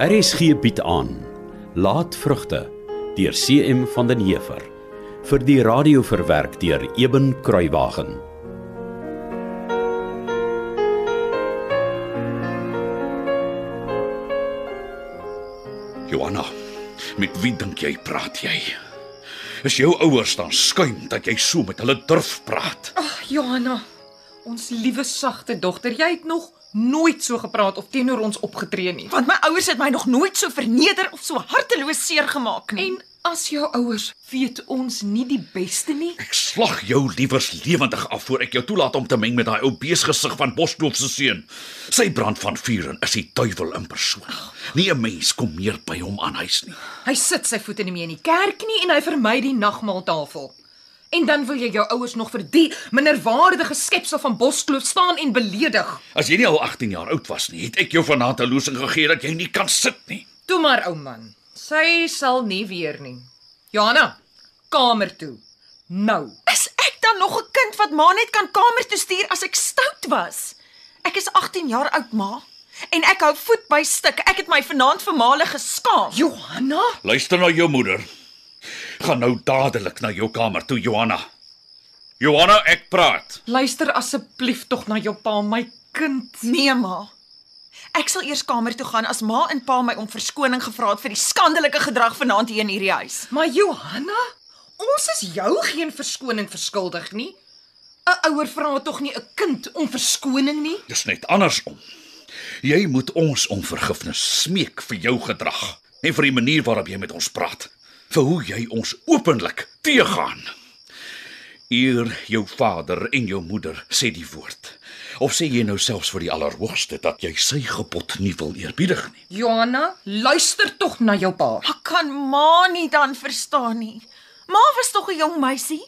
RSG bied aan Laat vrugte deur CM van den Heever vir die radio verwerk deur Eben Kruiwagen. Johanna, met wie dink jy praat jy? Is jou ouers dan skuim dat jy so met hulle durf praat? Ag, Johanna, ons liewe sagte dogter, jy het nog nooit so gepraat of teenoor ons opgetree nie. Want my ouers het my nog nooit so verneder of so harteloos seer gemaak nie. En as jou ouers weet ons nie die beste nie. Ek slag jou liewers lewendig af voor ek jou toelaat om te meng met daai ou beesgesig van Boskloof se seun. Sy brand van vuur en is die duiwel in persoon. Nie 'n mens kom meer by hom aan huis nie. Hy sit sy voete nie meer in die kerk nie en hy vermy die nagmaaltafel. En dan wil jy jou ouers nog vir die minderwaardige skepsel van Boskloof staan en beledig. As jy nie al 18 jaar oud was nie, het ek jou vanaand 'n losing gegee dat jy nie kan sit nie. Toe maar ou man. Sy sal nie weer nie. Johanna, kamer toe. Nou. Is ek dan nog 'n kind wat ma net kan kamer toe stuur as ek stout was? Ek is 18 jaar oud, ma. En ek hou voet by stuk. Ek het my vanaand vir male geskaam. Johanna, Luister na jou moeder. Gaan nou dadelik na jou kamer toe, Johanna. Johanna, ek praat. luister asseblief tog na jou pa, my kind. Nee, ma. Ek sal eers kamer toe gaan as ma en pa my om verskoning gevra het vir die skandelike gedrag vanaand hier in hierdie huis. Maar Johanna, ons is jou geen verskoning verskuldig nie. 'n Ouer vra tog nie 'n kind om verskoning nie. Dis net andersom. Jy moet ons om vergifnis smeek vir jou gedrag en vir die manier waarop jy met ons praat, vir hoe jy ons openlik teëgaan. Eer jou vader en jou moeder, sê die woord. Of sê jy nou selfs vir die Allerhoogste dat jy sy gebod nie wil eerbiedig nie? Johanna, luister tog na jou pa. Maar kan ma nie dan verstaan nie? Ma was tog 'n jong meisie.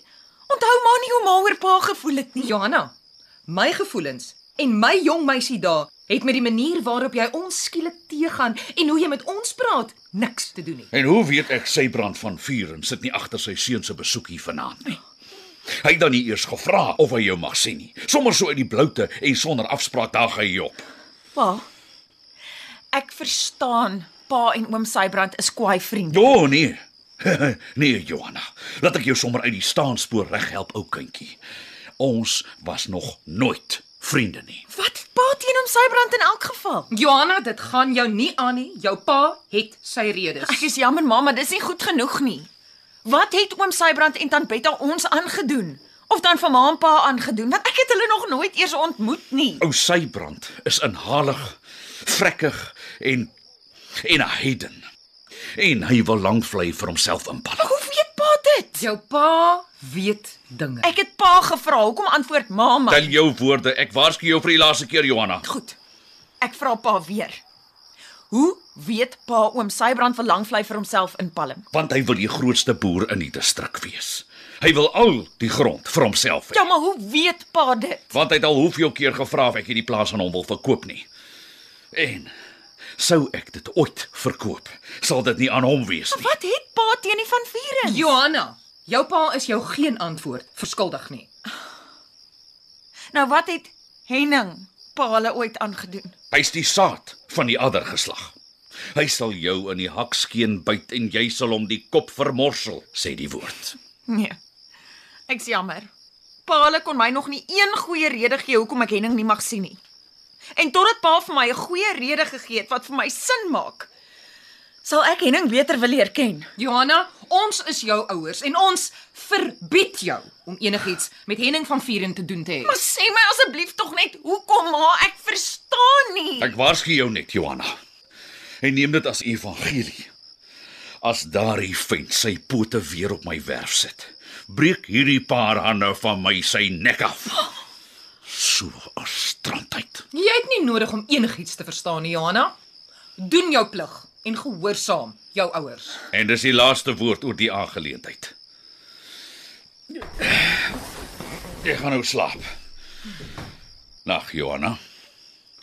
Onthou ma nie hoe ma oor pa gevoel het nie. Johanna, my gevoelens en my jong meisie daar het met die manier waarop jy ons skielik teëgaan en hoe jy met ons praat niks te doen nie. En hoe weet ek sy brand van vuur en sit nie agter sy seun se besoek hier vanaand nie? Hy het dan nie eers gevra of hy jou mag sien nie. Sommers so uit die bloute en sonder afspraak daag hy jou op. Pa. Ek verstaan pa en oom Sybrand is kwaai vriende. O nee. nee, Johanna. Laat ek jou sommer uit die staanspoor reg help, ou kindjie. Ons was nog nooit vriende nie. Wat pa teen oom Sybrand in elk geval? Johanna, dit gaan jou nie aan nie. Jou pa het sy redes. Ek is jammer ma, maar dis nie goed genoeg nie. Wat het oom Sybrand en tant Betta ons aangedoen? Of dan van ma en pa aangedoen? Want ek het hulle nog nooit eers ontmoet nie. Ou Sybrand is inhalig, vrekkig en en 'n heiden. En hy wil lank vlei vir homself inpal. Jou pa weet dinge. Ek het pa gevra, hoekom antwoord ma maar? Tel jou woorde. Ek waarsku jou vir die laaste keer, Johanna. Goed. Ek vra pa weer. Hoe weet pa oom Sybrand wil lankvlei vir homself in Palm? Want hy wil die grootste boer in die distrik wees. Hy wil al die grond vir homself hê. Ja, maar hoe weet pa dit? Want hy het al hoeveel keer gevra of ek hierdie plaas aan hom wil verkoop nie. En sou ek dit ooit verkoop, sal dit nie aan hom wees nie. Wat het pa teen die van Vuren? Johanna, jou pa is jou geen antwoord verskuldig nie. Nou wat het Henning pa hulle ooit aangedoen? Hy's die saad van die ander geslag. Hy sal jou in die hakskeen byt en jy sal hom die kop vermorsel, sê die woord. Nee. Ek's jammer. Pa hulle kon my nog nie een goeie rede gee hoekom ek Henning nie mag sien nie. En totdat pa vir my 'n goeie rede gegee het wat vir my sin maak, sal ek Henning beter wil leer ken. Johanna, ons is jou ouers en ons verbied jou om enigiets met Henning van Vuren te doen te hê. Maar sê my asseblief tog net hoekom ma, ek verstaan nie. Ek waarsku jou net, Johanna. En neem dit as evangelie. As daardie vent sy pote weer op my werf sit, breek hierdie paar hande van my sy nek af. So 'n strandheid. Jy het nie nodig om enigiets te verstaan nie, Johanna. Doen jou plig en gehoorsaam jou ouers. En dis die laaste woord oor die aangeleentheid. Ek gaan nou slaap. Nag, Johanna.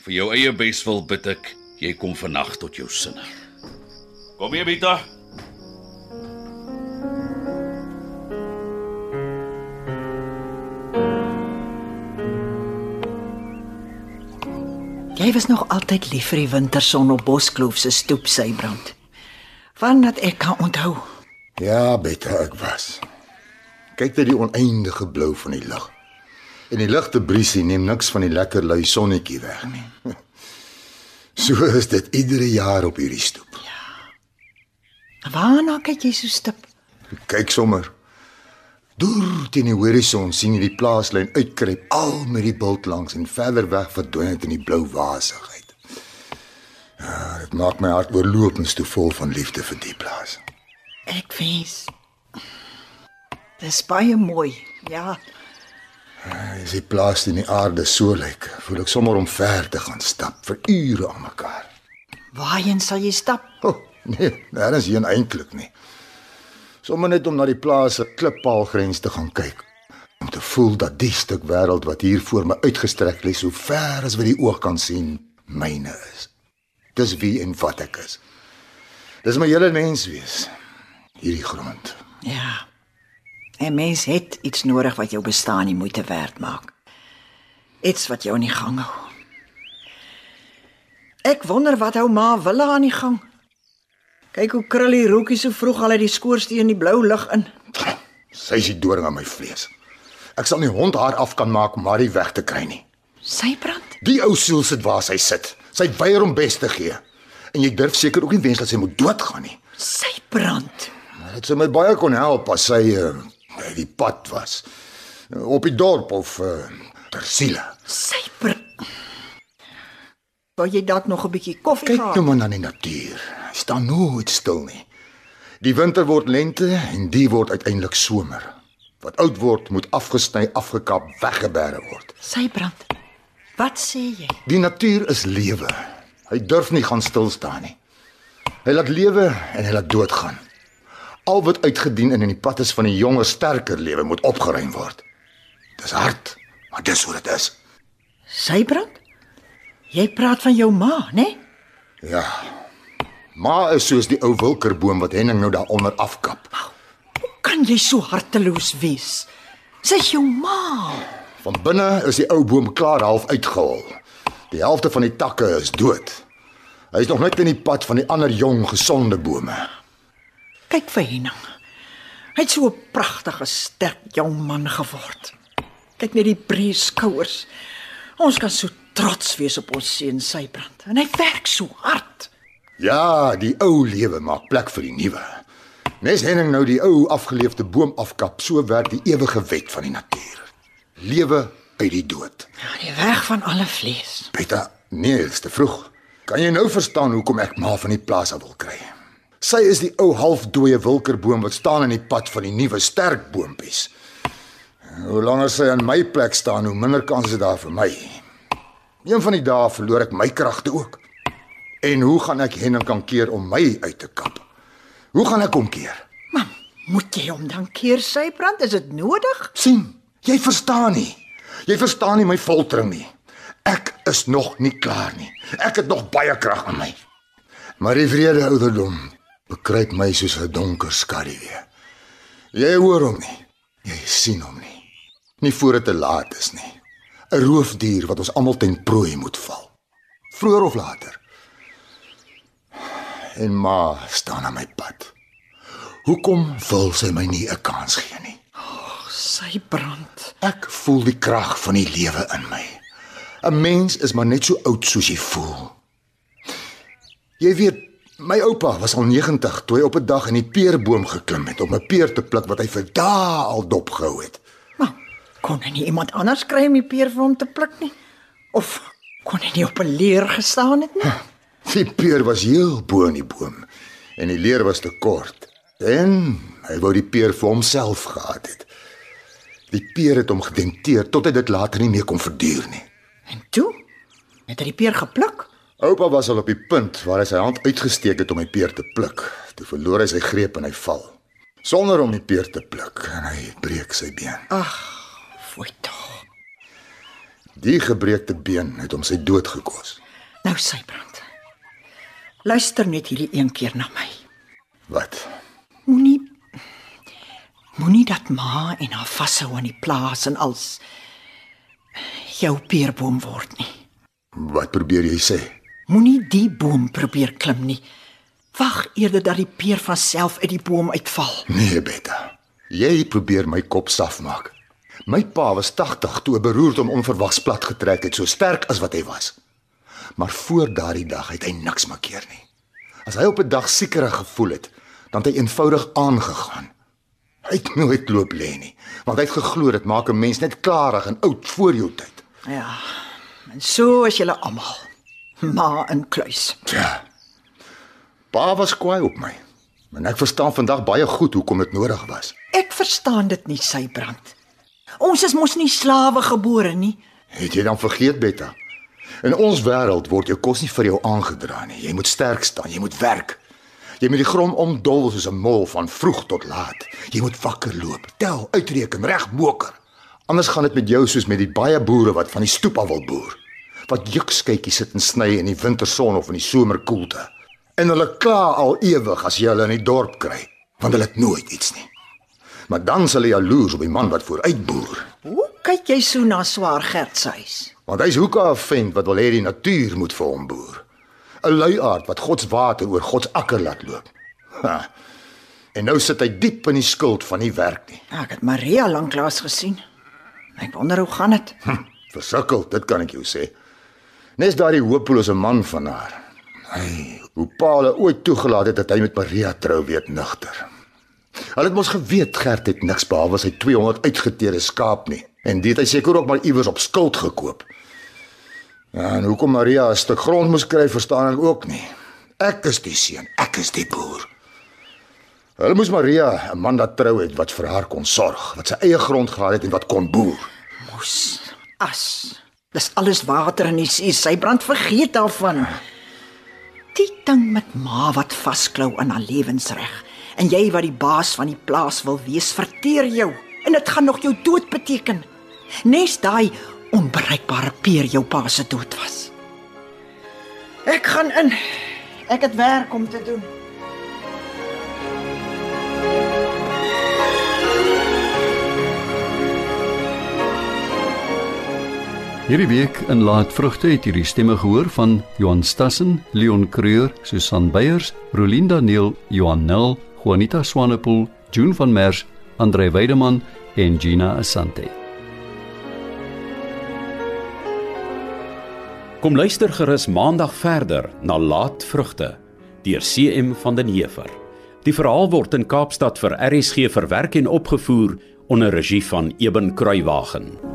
Vir jou eie beswil bid ek jy kom vannag tot jou sinne. Kom hier, Bita. Jy was nog altyd lief vir die winterson op Boskloof se stoep sybrand. Vandat ek kan onthou. Ja, Betta, ek was. Kyk net die oneindige blou van die lug. En die ligte briesie neem niks van die lekker lui sonnetjie weg nie. So is dit iedere jaar op hierdie stoep. Waarna kyk jy so stip? Kyk sommer. Deur teen die horison sien jy die plaaslyn uitkruip al met die bult langs en verder weg verdwyn dit in die blou wasigheid. Ja, dit maak my hart oorlopends toe vol van liefde vir die plaas. Ek wens. Dis baie mooi. Ja, As die plaas in die aarde so lyk, voel ek sommer om ver te gaan stap vir ure aan mekaar. waarheen sal jy stap? Oh, nee, daar is geen eintlik nie. Sommige net om na die plaas se klippaalgrens te gaan kyk. Om te voel dat die stuk wêreld wat hier voor my uitgestrek lê so ver as wat die oog kan sien, myne is. Dis wie en wat ek is. Dis my hele menswees. Hierdie grond. Ja. 'n Mens het iets nodig wat jou bestaan nie moeite werd maak. Iets wat jou in die gang hou. Ek wonder wat hou ma wille aan die gang. Kyk hoe krul die roekie so vroeg al uit die skoorsteen in die blou lug in. Sy is die doring aan my vlees. Ek sal nie hond haar af kan maak om haar weg te kry nie. Sy brand. Die ou siel sit waar sy sit. Sy weier om bes te gee. En jy durf seker ook nie wens dat sy moet doodgaan nie. Sy brand. Maar dit sou my baie kon help as sy uh, die pad was. Uh, op die dorp of uh, ter siele. Sy brand. Wou jy dalk nog 'n bietjie koffie Kyk gehad? nou maar na die natuur. Staan nooit stil nie. Die winter word lente en die word uiteindelik somer. Wat oud word, moet afgesny, afgekap, weggebêre word. Sy brand. Wat sê jy? Die natuur is lewe. Hy durf nie gaan stil staan nie. Hy laat lewe en hy laat doodgaan. Al wat uitgedien en in die pad is van die jonger, sterker lewe moet opgeruim word. Dis hard, maar dis hoe dit is. Sy brand? Jy praat van jou ma, né? Nee? Ja. Ma is soos die ou wilkerboom wat Henning nou daaronder afkap. Hoe kan jy so harteloos wees? Sy's jou ma. Van binne is die ou boom klaar half uitgehol. Die helfte van die takke is dood. Hy is nog net in die pad van die ander jong, gesonde bome. Kyk vir Henning. Hy het so 'n pragtige, sterk jong man geword. Kyk net die breë skouers. Ons kan so trots wees op ons seun Sybrand. En hy werk so hard. Ja, die ou lewe maak plek vir die nuwe. Nes Henning nou die ou afgeleefde boom afkap, so werk die ewige wet van die natuur. Lewe uit die dood. Ja, die weg van alle vlees. Beta, nee, is te vroeg. Kan jy nou verstaan hoekom ek ma van die plaas af wil kry? Sy is die ou halfdooie wilkerboom wat staan in die pad van die nuwe sterk boompies. Hoe langer sy aan my plek staan, hoe minder kans is daar vir my. Een van die dae verloor ek my kragte ook. En hoe gaan ek Henning kan keer om my uit te kap? Hoe gaan ek hom keer? Man, moet jy hom dan keer Sybrand? Is dit nodig? sien, jy verstaan nie. Jy verstaan nie my foltering nie. Ek is nog nie klaar nie. Ek het nog baie krag in my. Maar die vrede ouderdom bekruip my soos 'n donker skaduwee. Jy hoor hom nie. Jy sien hom nie. Nie voor dit te laat is nie. 'n Roofdier wat ons almal ten prooi moet val. Vroeër of later. En ma staan aan my pad. Hoekom wil sy my nie 'n kans gee nie? Sybrand. Ek voel die krag van die lewe in my. 'n Mens is maar net so oud soos jy voel. Jy weet, my oupa was al 90 toe hy op 'n dag in die peerboom geklim het om 'n peer te pluk wat hy vir dae al dopgehou het. Maar kon hy nie iemand anders kry om die peer vir hom te pluk nie? Of kon hy nie op 'n leer gestaan het nie? Die peer was heel bo in die boom en die leer was te kort. En hy wou die peer vir homself gehad het. Die peer het hom gedenteer tot hy dit later nie meer kon verduur nie. En toe het hy die peer gepluk. Oupa was al op die punt waar hy sy hand uitgesteek het om die peer te pluk. Toe verloor hy sy greep en hy val. Sonder om die peer te pluk en hy breek sy been. Fooi tog. Die gebreekte been het hom sy dood gekos. Nou Sybrand. Luister net hierdie een keer na my. Wat? Moenie moenie dat ma en haar vashou aan die plaas en als jou peerboom word nie. Wat probeer jy sê? Moenie die boom probeer klim nie. Wag eerder dat die peer van self uit die boom uitval. Nee, Betta. Jy probeer my kop saf maak. My pa was 80 toe 'n beroerte hom onverwags plat getrek het, so sterk as wat hy was. Maar voor daardie dag het hy niks makkeer nie. As hy op 'n dag siekerig gevoel het, dan het hy eenvoudig aangegaan. Hy het nooit loop lê nie, want hy het geglo dit maak 'n mens net klarig en oud voor jou tyd. Ja. En so is julle almal. Ma in kluis. Tja. Pa was kwaai op my. En ek verstaan vandag baie goed hoekom dit nodig was. Ek verstaan dit nie, sy brand. Ons is mos nie slawe gebore nie. Het jy dan vergeet, Betta? In ons wêreld word jou kos nie vir jou aangedra nie. Jy moet sterk staan, jy moet werk. Jy moet die grond omdol soos 'n mol van vroeg tot laat. Jy moet wakker loop, tel, uitreken, reg moker. Anders gaan dit met jou soos met die baie boere wat van die stoep af wil boer. Wat jukskytjies sit en sny in die winterson of in die somerkoelte. En hulle kla al ewig as jy hulle in die dorp kry, want hulle het nooit iets nie. Maar dan sal jy jaloers op die man wat vooruit boer. Hoe kyk jy so na swaar Gert se huis? Want hy's hoeka 'n vent wat wil hê die natuur moet vir hom boer. 'n Luiaard wat God se water oor God se akker laat loop. Ha. En nou sit hy diep in die skuld van nie werk nie. Ja, ek het Maria lanklaas gesien. Ek wonder hoe gaan dit? Hm, versukkel, dit kan ek jou sê. Nes daardie hopelose man van haar. Hy, hoe Paul ooit toegelaat het dat hy met Maria trou weet nigter. Hulle het mos geweet Gert het niks behalwe sy 200 uitgeteerde skaap nie. En dit het hy seker ook maar iewers op skuld gekoop. En hoekom Maria 'n stuk grond moes kry, verstaan ek ook nie. Ek is die seun, ek is die boer. Hulle moes Maria 'n man dat trou het wat vir haar kon sorg, wat sy eie grond gehad het en wat kon boer. Mos as. Dis alles water in die see. Sy brand vergeet daarvan. Die ding met ma wat vasklou aan haar lewensreg en jy wat die baas van die plaas wil wees, verteer jou en dit gaan nog jou dood beteken. Nes daai onbereikbare peer jou pa se dood was. Ek gaan in. Ek het werk om te doen. Hierdie week in Laat Vrugte het hierdie stemme gehoor van Johan Stassen, Leon Creur, Susan Beyers, Rolinda Neel, Johan Nel, Juanita Swanepoel, June van Merwe, Andre Weideman en Gina Asante. Kom luister gerus maandag verder na Laat Vrugte deur CM van den Heever. Die verhaal word in Kaapstad vir RSG verwerk en opgevoer onder regie van Eben Kruiwagen.